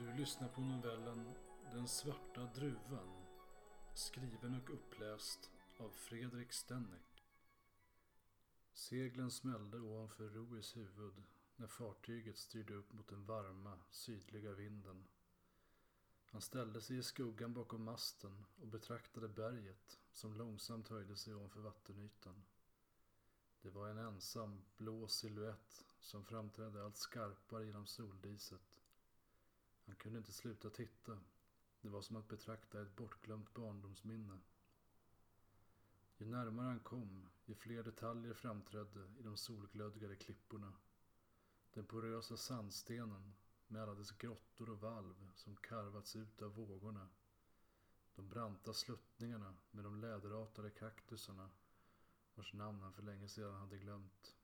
Du lyssnar på novellen Den svarta druvan. Skriven och uppläst av Fredrik Stenneck. Seglen smällde ovanför Rois huvud när fartyget styrde upp mot den varma, sydliga vinden. Han ställde sig i skuggan bakom masten och betraktade berget som långsamt höjde sig ovanför vattenytan. Det var en ensam, blå siluett som framträdde allt skarpare genom soldiset. Han kunde inte sluta titta. Det var som att betrakta ett bortglömt barndomsminne. Ju närmare han kom, ju fler detaljer framträdde i de solglödgade klipporna. Den porösa sandstenen med alla dess grottor och valv som karvats ut av vågorna. De branta sluttningarna med de läderartade kaktusarna vars namn han för länge sedan hade glömt.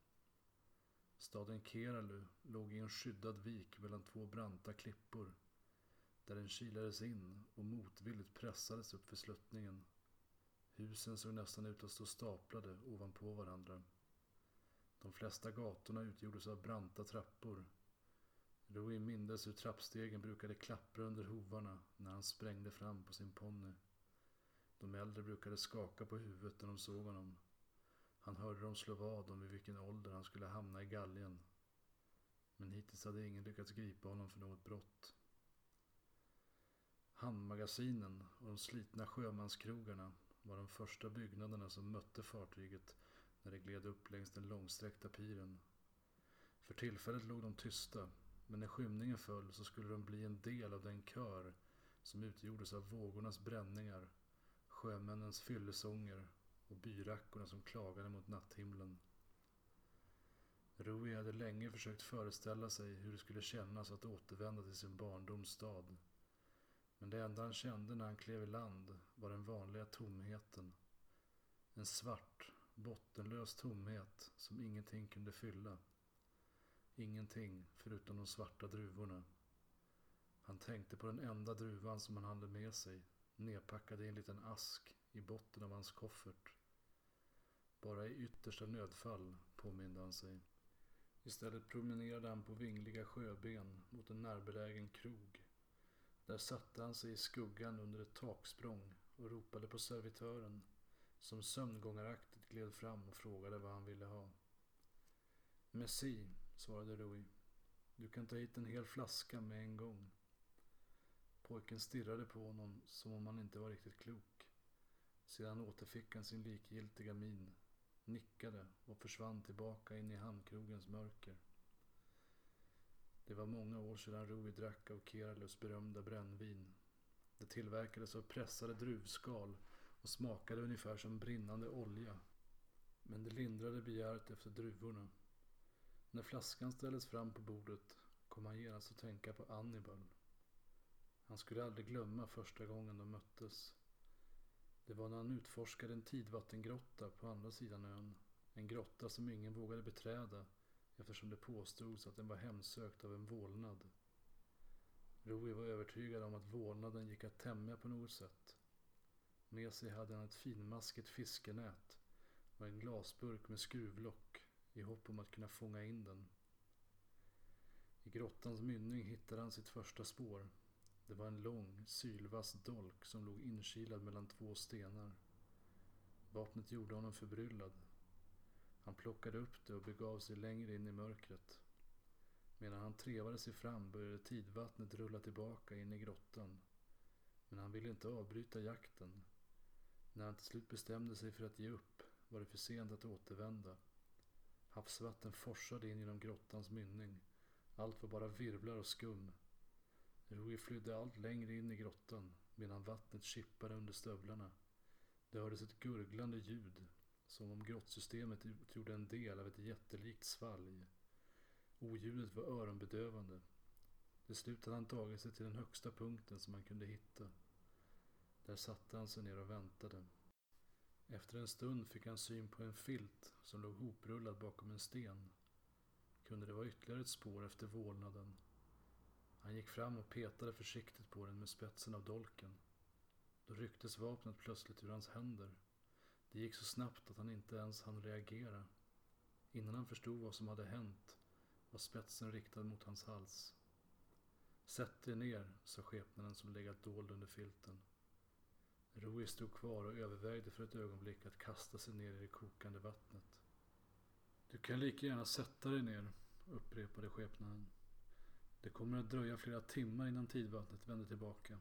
Staden Keralu låg i en skyddad vik mellan två branta klippor där den kilades in och motvilligt pressades upp för sluttningen. Husen såg nästan ut att stå staplade ovanpå varandra. De flesta gatorna utgjordes av branta trappor. Rui mindes hur trappstegen brukade klappra under hovarna när han sprängde fram på sin ponny. De äldre brukade skaka på huvudet när de såg honom. Han hörde dem slå vad om vid vilken ålder han skulle hamna i galgen. Men hittills hade ingen lyckats gripa honom för något brott. Hamnmagasinen och de slitna sjömanskrogarna var de första byggnaderna som mötte fartyget när det gled upp längs den långsträckta piren. För tillfället låg de tysta, men när skymningen föll så skulle de bli en del av den kör som utgjordes av vågornas bränningar, sjömännens fyllesånger och byrackorna som klagade mot natthimlen. Rui hade länge försökt föreställa sig hur det skulle kännas att återvända till sin barndoms stad. Men det enda han kände när han klev i land var den vanliga tomheten. En svart, bottenlös tomhet som ingenting kunde fylla. Ingenting förutom de svarta druvorna. Han tänkte på den enda druvan som han hade med sig, nedpackad i en liten ask i botten av hans koffert. Bara i yttersta nödfall, påminde han sig. Istället promenerade han på vingliga sjöben mot en närbelägen krog. Där satte han sig i skuggan under ett taksprång och ropade på servitören som sömngångaraktigt gled fram och frågade vad han ville ha. Messi, svarade Rui. Du kan ta hit en hel flaska med en gång. Pojken stirrade på honom som om han inte var riktigt klok. Sedan återfick han sin likgiltiga min, nickade och försvann tillbaka in i hamnkrogens mörker. Det var många år sedan Rui drack av Keralus berömda brännvin. Det tillverkades av pressade druvskal och smakade ungefär som brinnande olja. Men det lindrade begäret efter druvorna. När flaskan ställdes fram på bordet kom han genast att tänka på Annibal. Han skulle aldrig glömma första gången de möttes. Det var när han utforskade en tidvattengrotta på andra sidan ön. En grotta som ingen vågade beträda eftersom det påstods att den var hemsökt av en vålnad. Rui var övertygad om att vålnaden gick att tämja på något sätt. Med sig hade han ett finmaskigt fiskenät och en glasburk med skruvlock i hopp om att kunna fånga in den. I grottans mynning hittade han sitt första spår. Det var en lång, sylvass dolk som låg inkilad mellan två stenar. Vapnet gjorde honom förbryllad. Han plockade upp det och begav sig längre in i mörkret. Medan han trevade sig fram började tidvattnet rulla tillbaka in i grottan. Men han ville inte avbryta jakten. När han till slut bestämde sig för att ge upp var det för sent att återvända. Havsvatten forsade in genom grottans mynning. Allt var bara virvlar och skum. Rui flydde allt längre in i grottan medan vattnet kippade under stövlarna. Det hördes ett gurglande ljud som om grottsystemet utgjorde en del av ett jättelikt svalg. Oljudet var öronbedövande. Till slut hade han tagit sig till den högsta punkten som han kunde hitta. Där satte han sig ner och väntade. Efter en stund fick han syn på en filt som låg hoprullad bakom en sten. Kunde det vara ytterligare ett spår efter vålnaden? Han gick fram och petade försiktigt på den med spetsen av dolken. Då rycktes vapnet plötsligt ur hans händer. Det gick så snabbt att han inte ens hann reagera. Innan han förstod vad som hade hänt var spetsen riktad mot hans hals. Sätt dig ner, sa skepnaden som legat dold under filten. Rui stod kvar och övervägde för ett ögonblick att kasta sig ner i det kokande vattnet. Du kan lika gärna sätta dig ner, upprepade skepnaden. Det kommer att dröja flera timmar innan tidvattnet vänder tillbaka.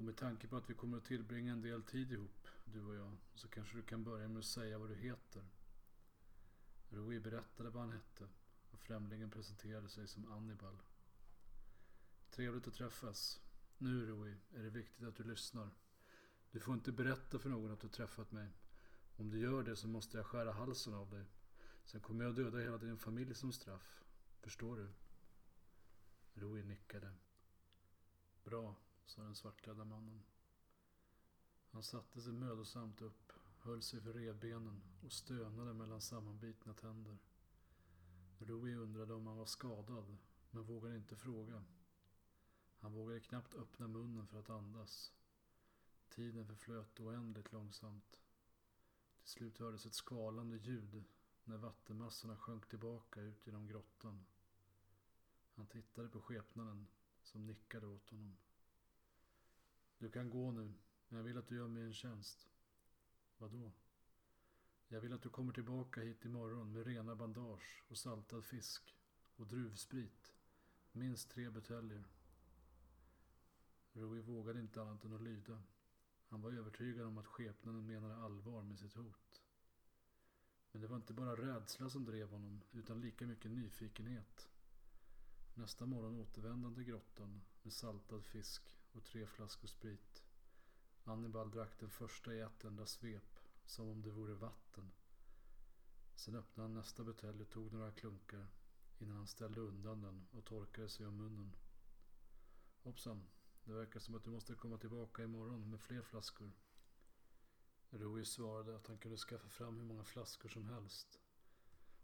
Och med tanke på att vi kommer att tillbringa en del tid ihop, du och jag, så kanske du kan börja med att säga vad du heter. Rui berättade vad han hette och främlingen presenterade sig som Annibal. Trevligt att träffas. Nu Rui, är det viktigt att du lyssnar. Du får inte berätta för någon att du träffat mig. Om du gör det så måste jag skära halsen av dig. Sen kommer jag döda hela din familj som straff. Förstår du? Rui nickade. Bra, sa den svartklädda mannen. Han satte sig mödosamt upp, höll sig för revbenen och stönade mellan sammanbitna tänder. Louis undrade om han var skadad, men vågade inte fråga. Han vågade knappt öppna munnen för att andas. Tiden förflöt oändligt långsamt. Till slut hördes ett skvalande ljud när vattenmassorna sjönk tillbaka ut genom grottan. Han tittade på skepnaden som nickade åt honom. Du kan gå nu, men jag vill att du gör mig en tjänst. Vadå? Jag vill att du kommer tillbaka hit imorgon med rena bandage och saltad fisk och druvsprit. Minst tre buteljer. Rui vågade inte annat än att lyda. Han var övertygad om att skepnaden menade allvar med sitt hot. Men det var inte bara rädsla som drev honom, utan lika mycket nyfikenhet. Nästa morgon återvände han till grottan med saltad fisk och tre flaskor sprit. Annibal drack den första i ett enda svep, som om det vore vatten. Sen öppnade han nästa butelj och tog några klunkar innan han ställde undan den och torkade sig om munnen. Hoppsan, det verkar som att du måste komma tillbaka imorgon med fler flaskor. Rui svarade att han kunde skaffa fram hur många flaskor som helst.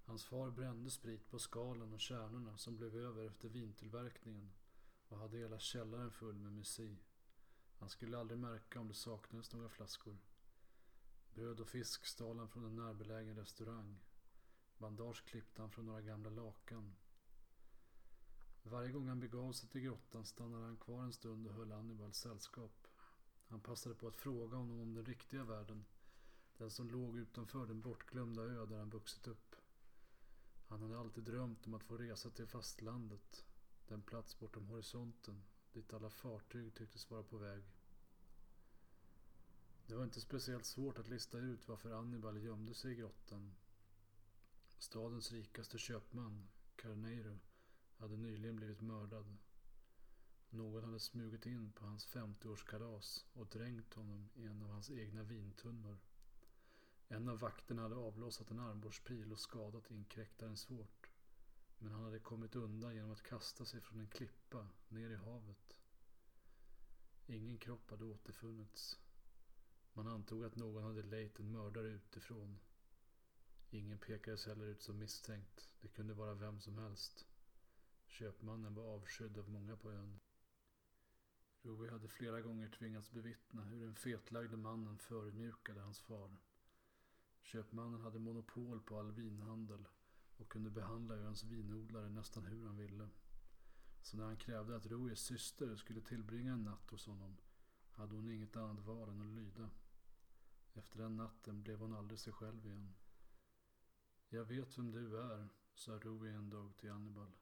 Hans far brände sprit på skalen och kärnorna som blev över efter vintillverkningen och hade hela källaren full med messi. Han skulle aldrig märka om det saknades några flaskor. Bröd och fisk stal han från en närbelägen restaurang. Bandage klippte han från några gamla lakan. Varje gång han begav sig till grottan stannade han kvar en stund och höll Annibal sällskap. Han passade på att fråga honom om den riktiga världen. Den som låg utanför den bortglömda ö där han vuxit upp. Han hade alltid drömt om att få resa till fastlandet. Den plats bortom horisonten dit alla fartyg tycktes vara på väg. Det var inte speciellt svårt att lista ut varför Annibal gömde sig i grottan. Stadens rikaste köpman, Carneiro, hade nyligen blivit mördad. Någon hade smugit in på hans 50-årskalas och dränkt honom i en av hans egna vintunnor. En av vakterna hade avlossat en armborstpil och skadat inkräktaren svårt. Men han hade kommit undan genom att kasta sig från en klippa ner i havet. Ingen kropp hade återfunnits. Man antog att någon hade lejt en mördare utifrån. Ingen pekades heller ut som misstänkt. Det kunde vara vem som helst. Köpmannen var avskydd av många på ön. Rui hade flera gånger tvingats bevittna hur den fetlagde mannen förödmjukade hans far. Köpmannen hade monopol på all vinhandel och kunde behandla öns vinodlare nästan hur han ville. Så när han krävde att Ruis syster skulle tillbringa en natt hos honom hade hon inget annat val än att lyda. Efter den natten blev hon aldrig sig själv igen. Jag vet vem du är, sa Rui en dag till Annibal.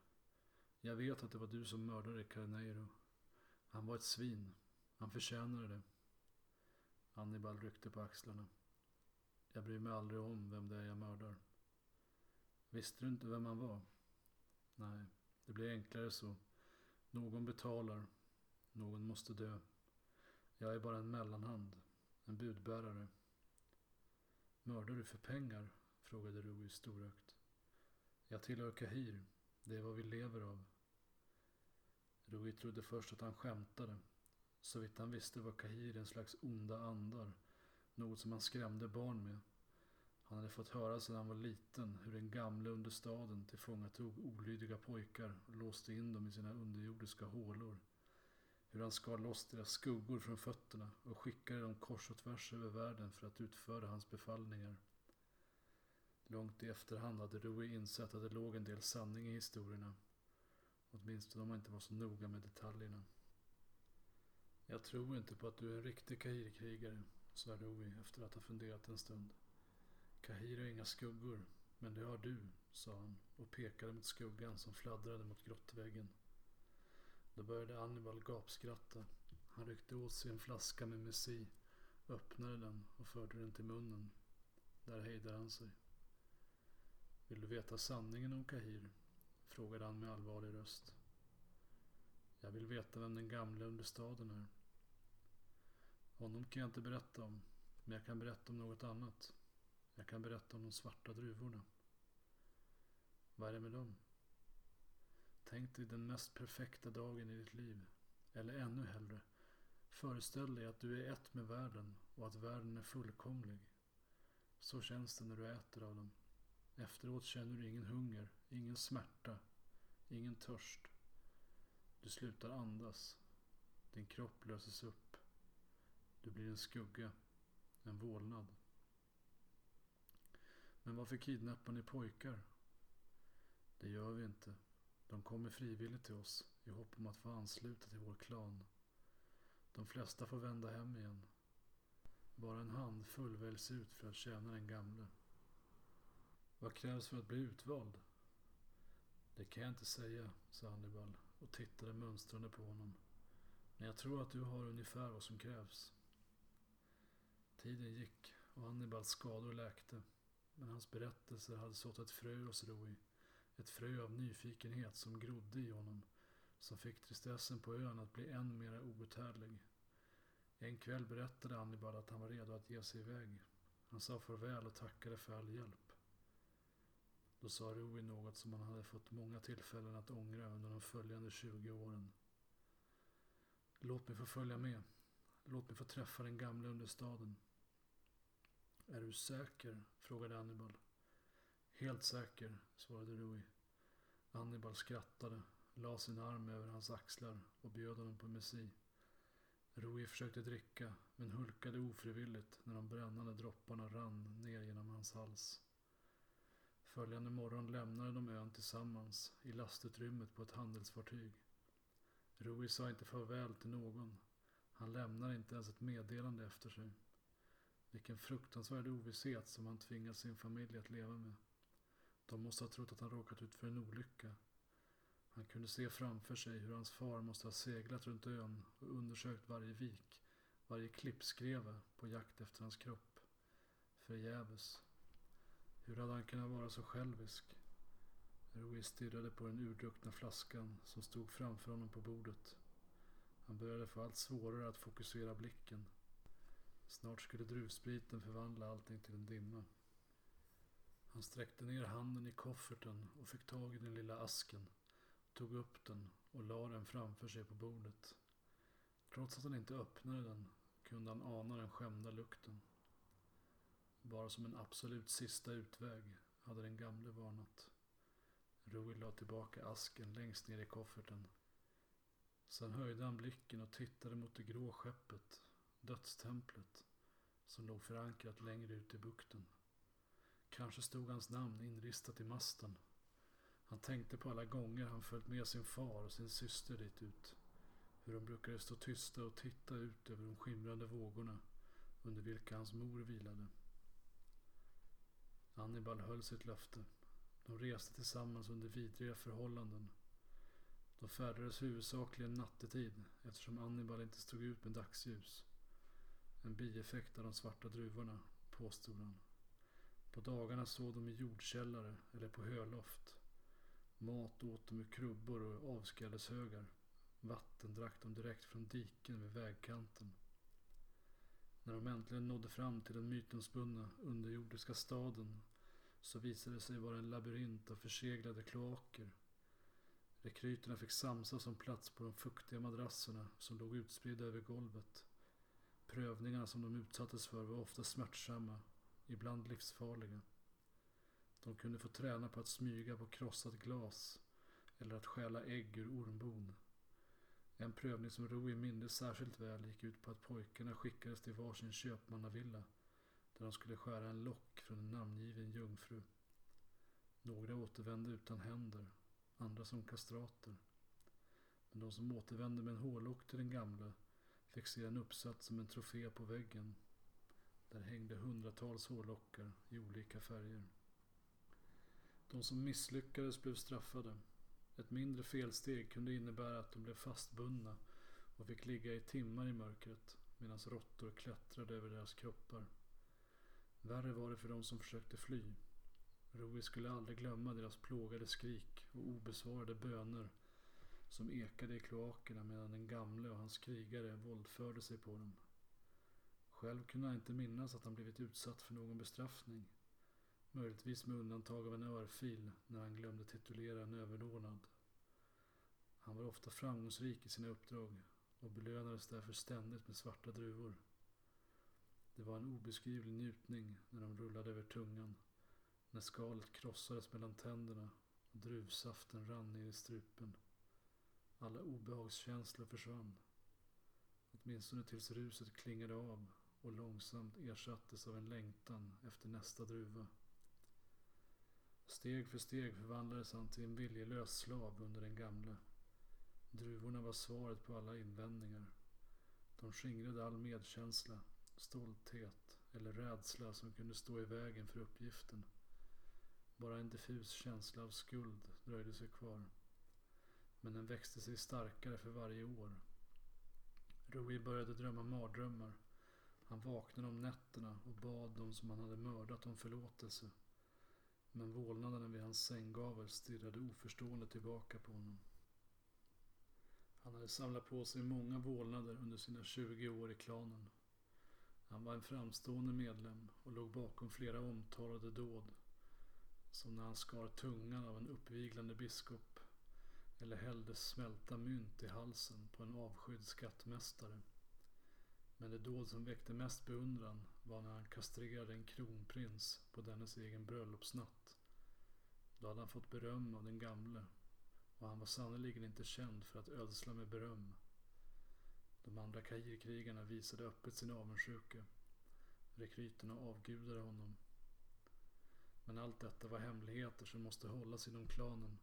Jag vet att det var du som mördade Carneiro. Han var ett svin. Han förtjänade det. Annibal ryckte på axlarna. Jag bryr mig aldrig om vem det är jag mördar. Visste du inte vem han var? Nej, det blir enklare så. Någon betalar. Någon måste dö. Jag är bara en mellanhand. En budbärare. Mördar du för pengar? Frågade Rui storögt. Jag tillhör Kahir. Det är vad vi lever av. Rui trodde först att han skämtade. Så vitt han visste var Kahir en slags onda andar. Något som han skrämde barn med. Han hade fått höra sedan han var liten hur den gamle under staden tillfångatog olydiga pojkar och låste in dem i sina underjordiska hålor. Hur han skar loss deras skuggor från fötterna och skickade dem kors och tvärs över världen för att utföra hans befallningar. Långt i efterhand hade Rui insett att det låg en del sanning i historierna Åtminstone om man inte var så noga med detaljerna. Jag tror inte på att du är en riktig Kahirkrigare, sa Rui efter att ha funderat en stund. Kahir har inga skuggor, men det har du, sa han och pekade mot skuggan som fladdrade mot grottväggen. Då började Annibal gapskratta. Han ryckte åt sig en flaska med messi, öppnade den och förde den till munnen. Där hejdade han sig. Vill du veta sanningen om Kahir? frågade han med allvarlig röst. Jag vill veta vem den gamle under staden är. Honom kan jag inte berätta om, men jag kan berätta om något annat. Jag kan berätta om de svarta druvorna. Vad är det med dem? Tänk dig den mest perfekta dagen i ditt liv. Eller ännu hellre. Föreställ dig att du är ett med världen och att världen är fullkomlig. Så känns det när du äter av dem. Efteråt känner du ingen hunger, ingen smärta, ingen törst. Du slutar andas. Din kropp löses upp. Du blir en skugga, en vålnad. Men varför kidnappar ni pojkar? Det gör vi inte. De kommer frivilligt till oss i hopp om att få ansluta till vår klan. De flesta får vända hem igen. Bara en handfull väljs ut för att tjäna den gamle. Vad krävs för att bli utvald? Det kan jag inte säga, sa Hannibal och tittade mönstrande på honom. Men jag tror att du har ungefär vad som krävs. Tiden gick och Hannibals skador läkte. Men hans berättelser hade sått ett frö hos Rui. Ett frö av nyfikenhet som grodde i honom. Som fick tristessen på ön att bli än mera outhärdlig. En kväll berättade Annibal att han var redo att ge sig iväg. Han sa farväl och tackade för all hjälp. Då sa Rui något som han hade fått många tillfällen att ångra under de följande 20 åren. Låt mig få följa med. Låt mig få träffa den gamla understaden. Är du säker? frågade Annibal. Helt säker, svarade Rui. Annibal skrattade, la sin arm över hans axlar och bjöd honom på messi. Rui försökte dricka, men hulkade ofrivilligt när de brännande dropparna rann ner genom hans hals. Följande morgon lämnade de ön tillsammans i lastutrymmet på ett handelsfartyg. Rui sa inte farväl till någon. Han lämnade inte ens ett meddelande efter sig. Vilken fruktansvärd ovisshet som han tvingat sin familj att leva med. De måste ha trott att han råkat ut för en olycka. Han kunde se framför sig hur hans far måste ha seglat runt ön och undersökt varje vik, varje klippskreve på jakt efter hans kropp. Förgäves. Hur hade han kunnat vara så självisk? Rui stirrade på den urdruckna flaskan som stod framför honom på bordet. Han började få allt svårare att fokusera blicken. Snart skulle druvspriten förvandla allting till en dimma. Han sträckte ner handen i kofferten och fick tag i den lilla asken, tog upp den och la den framför sig på bordet. Trots att han inte öppnade den kunde han ana den skämda lukten. Bara som en absolut sista utväg hade den gamle varnat. Rui la tillbaka asken längst ner i kofferten. Sen höjde han blicken och tittade mot det grå skeppet, dödstemplet, som låg förankrat längre ut i bukten. Kanske stod hans namn inristat i masten. Han tänkte på alla gånger han följt med sin far och sin syster dit ut. Hur de brukade stå tysta och titta ut över de skimrande vågorna under vilka hans mor vilade. Annibal höll sitt löfte. De reste tillsammans under vidriga förhållanden. De färdades huvudsakligen nattetid eftersom Annibal inte stod ut med dagsljus. En bieffekt av de svarta druvorna, påstod han. På dagarna sov de i jordkällare eller på höloft. Mat åt de ur krubbor och avskrädeshögar. Vatten drack de direkt från diken vid vägkanten. När de äntligen nådde fram till den mytomspunna underjordiska staden så visade det sig vara en labyrint av förseglade kloaker. Rekryterna fick samsas om plats på de fuktiga madrasserna som låg utspridda över golvet. Prövningarna som de utsattes för var ofta smärtsamma, ibland livsfarliga. De kunde få träna på att smyga på krossat glas eller att stjäla ägg ur ormbon. En prövning som Rui mindes särskilt väl gick ut på att pojkarna skickades till varsin köpmannavilla där de skulle skära en lock från en namngiven jungfru. Några återvände utan händer, andra som kastrater. Men de som återvände med en hårlock till den gamle fick se en uppsatt som en trofé på väggen. Där hängde hundratals hårlockar i olika färger. De som misslyckades blev straffade. Ett mindre felsteg kunde innebära att de blev fastbundna och fick ligga i timmar i mörkret medan råttor klättrade över deras kroppar. Värre var det för de som försökte fly. Rui skulle aldrig glömma deras plågade skrik och obesvarade böner som ekade i kloakerna medan den gamle och hans krigare våldförde sig på dem. Själv kunde han inte minnas att han blivit utsatt för någon bestraffning. Möjligtvis med undantag av en örfil när han glömde titulera en överordnad. Han var ofta framgångsrik i sina uppdrag och belönades därför ständigt med svarta druvor. Det var en obeskrivlig njutning när de rullade över tungan, när skalet krossades mellan tänderna och druvsaften rann ner i strupen. Alla obehagskänslor försvann. Åtminstone tills ruset klingade av och långsamt ersattes av en längtan efter nästa druva. Steg för steg förvandlades han till en viljelös slav under den gamle. Druvorna var svaret på alla invändningar. De skingrade all medkänsla, stolthet eller rädsla som kunde stå i vägen för uppgiften. Bara en diffus känsla av skuld dröjde sig kvar. Men den växte sig starkare för varje år. Rui började drömma mardrömmar. Han vaknade om nätterna och bad de som han hade mördat om förlåtelse. Men vålnaderna vid hans sänggavel stirrade oförstående tillbaka på honom. Han hade samlat på sig många vålnader under sina 20 år i klanen. Han var en framstående medlem och låg bakom flera omtalade dåd. Som när han skar tungan av en uppviglande biskop eller hällde smälta mynt i halsen på en avskydd skattmästare. Men det dåd som väckte mest beundran var när han kastrerade en kronprins på dennes egen bröllopsnatt. Då hade han fått beröm av den gamle och han var sannerligen inte känd för att ödsla med beröm. De andra Kairkrigarna visade öppet sin avundsjuka. Rekryterna avgudade honom. Men allt detta var hemligheter som måste hållas inom klanen.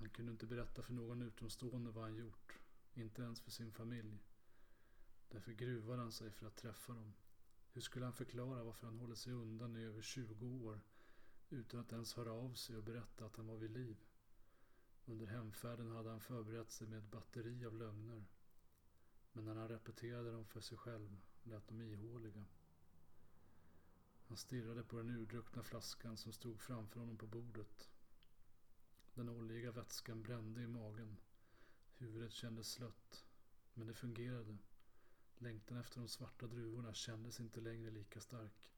Han kunde inte berätta för någon utomstående vad han gjort. Inte ens för sin familj. Därför gruvade han sig för att träffa dem. Hur skulle han förklara varför han hållit sig undan i över 20 år utan att ens höra av sig och berätta att han var vid liv? Under hemfärden hade han förberett sig med ett batteri av lögner. Men när han repeterade dem för sig själv lät de ihåliga. Han stirrade på den urdruckna flaskan som stod framför honom på bordet. Den oljiga vätskan brände i magen. Huvudet kändes slött. Men det fungerade. Längtan efter de svarta druvorna kändes inte längre lika stark.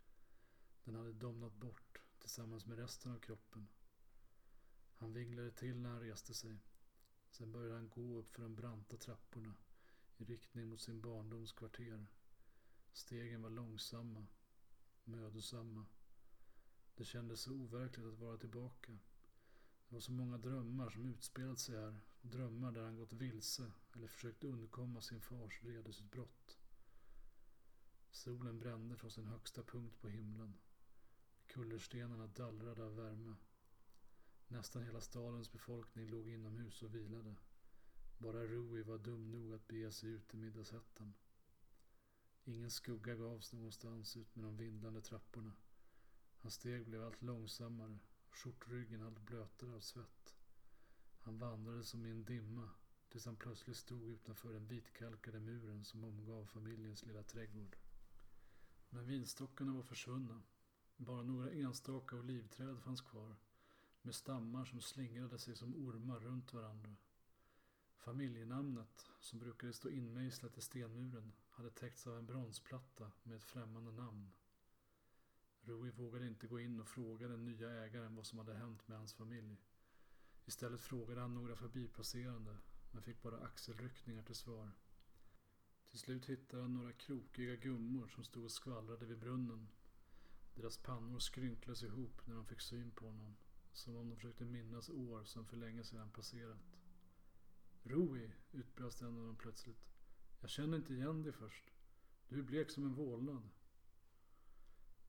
Den hade domnat bort tillsammans med resten av kroppen. Han vinglade till när han reste sig. Sen började han gå upp för de branta trapporna i riktning mot sin barndoms kvarter. Stegen var långsamma, mödosamma. Det kändes så overkligt att vara tillbaka. Det var så många drömmar som utspelat sig här. Drömmar där han gått vilse eller försökt undkomma sin fars vredesutbrott. Solen brände från sin högsta punkt på himlen. Kullerstenarna dallrade av värme. Nästan hela stadens befolkning låg inomhus och vilade. Bara Rui var dum nog att bege sig ut i middagshettan. Ingen skugga gavs någonstans ut med de vindlande trapporna. Hans steg blev allt långsammare, skjortryggen allt blötare av svett. Han vandrade som i en dimma tills han plötsligt stod utanför den vitkalkade muren som omgav familjens lilla trädgård. Men vinstockarna var försvunna. Bara några enstaka olivträd fanns kvar med stammar som slingrade sig som ormar runt varandra. Familjenamnet, som brukade stå inmejslat i stenmuren, hade täckts av en bronsplatta med ett främmande namn. Rui vågade inte gå in och fråga den nya ägaren vad som hade hänt med hans familj. Istället frågade han några förbipasserande, men fick bara axelryckningar till svar. Till slut hittade han några krokiga gummor som stod och skvallrade vid brunnen. Deras pannor skrynklades ihop när de fick syn på honom. Som om de försökte minnas år som för länge sedan passerat. Rui, utbrast en av dem plötsligt. Jag känner inte igen dig först. Du är blek som en vålnad.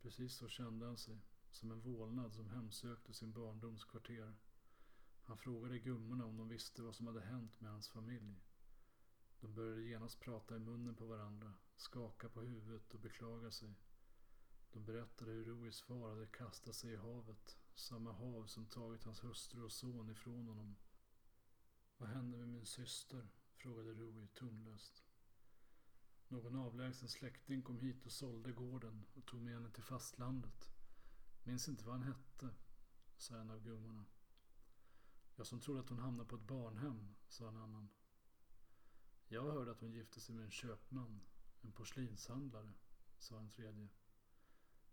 Precis så kände han sig. Som en vålnad som hemsökte sin barndoms kvarter. Han frågade gummorna om de visste vad som hade hänt med hans familj. De började genast prata i munnen på varandra, skaka på huvudet och beklaga sig. De berättade hur Ruis far hade kastat sig i havet, samma hav som tagit hans hustru och son ifrån honom. Vad hände med min syster? frågade Rui tonlöst. Någon avlägsen släkting kom hit och sålde gården och tog med henne till fastlandet. Minns inte vad han hette, sa en av gummorna. Jag som trodde att hon hamnade på ett barnhem, sa en annan. Jag hörde att hon gifte sig med en köpman, en porslinshandlare, sa en tredje.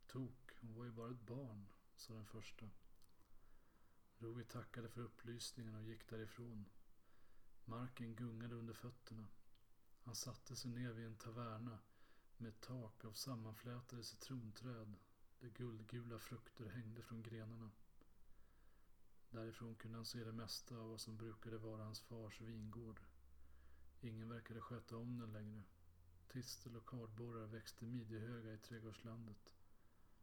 Tok, hon var ju bara ett barn, sa den första. Roy tackade för upplysningen och gick därifrån. Marken gungade under fötterna. Han satte sig ner vid en taverna med ett tak av sammanflätade citronträd där guldgula frukter hängde från grenarna. Därifrån kunde han se det mesta av vad som brukade vara hans fars vingård. Ingen verkade sköta om den längre. Tistel och kardborrar växte midjehöga i trädgårdslandet.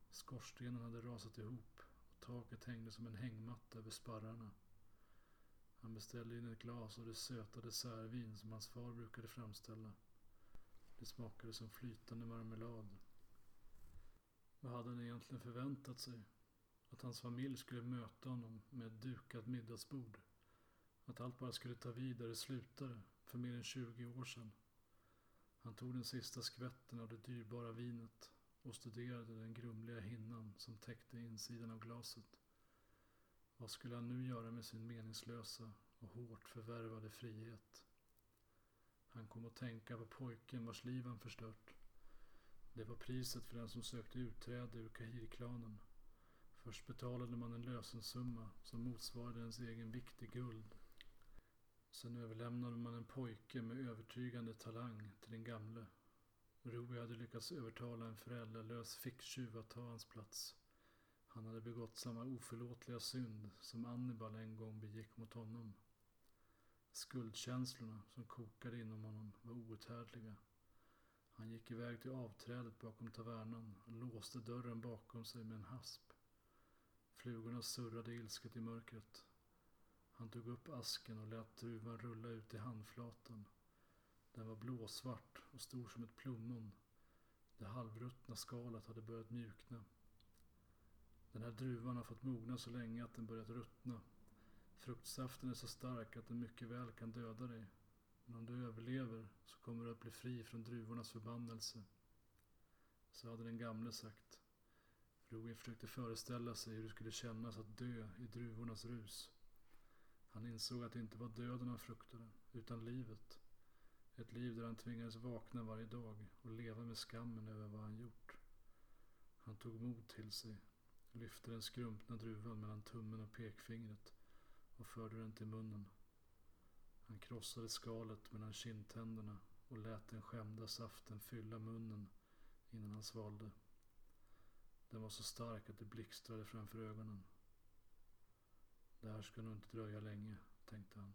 Skorstenen hade rasat ihop och taket hängde som en hängmatta över sparrarna. Han beställde in ett glas av det söta dessertvin som hans far brukade framställa. Det smakade som flytande marmelad. Vad hade han egentligen förväntat sig? Att hans familj skulle möta honom med ett dukat middagsbord. Att allt bara skulle ta vid där det slutade, för mer än 20 år sedan. Han tog den sista skvätten av det dyrbara vinet och studerade den grumliga hinnan som täckte insidan av glaset. Vad skulle han nu göra med sin meningslösa och hårt förvärvade frihet? Han kom att tänka på pojken vars liv han förstört. Det var priset för den som sökte utträde ur Kahir-klanen. Först betalade man en lösensumma som motsvarade ens egen vikt i guld. Sen överlämnade man en pojke med övertygande talang till den gamle. Rui hade lyckats övertala en föräldralös ficktjuv att ta hans plats. Han hade begått samma oförlåtliga synd som Annibal en gång begick mot honom. Skuldkänslorna som kokade inom honom var outhärdliga. Han gick iväg till avträdet bakom tavernan och låste dörren bakom sig med en hasp. Flugorna surrade ilsket i mörkret. Han tog upp asken och lät druvan rulla ut i handflatan. Den var blåsvart och stor som ett plommon. Det halvruttna skalet hade börjat mjukna. Den här druvan har fått mogna så länge att den börjat ruttna. Fruktsaften är så stark att den mycket väl kan döda dig. Men om du överlever så kommer du att bli fri från druvornas förbannelse. Så hade den gamle sagt. Roin försökte föreställa sig hur det skulle kännas att dö i druvornas rus. Han insåg att det inte var döden han fruktade, utan livet. Ett liv där han tvingades vakna varje dag och leva med skammen över vad han gjort. Han tog mod till sig, lyfte den skrumpna druvan mellan tummen och pekfingret och förde den till munnen. Han krossade skalet mellan kindtänderna och lät den skämda saften fylla munnen innan han svalde. Den var så stark att det blixtrade framför ögonen. Det här ska nog inte dröja länge, tänkte han.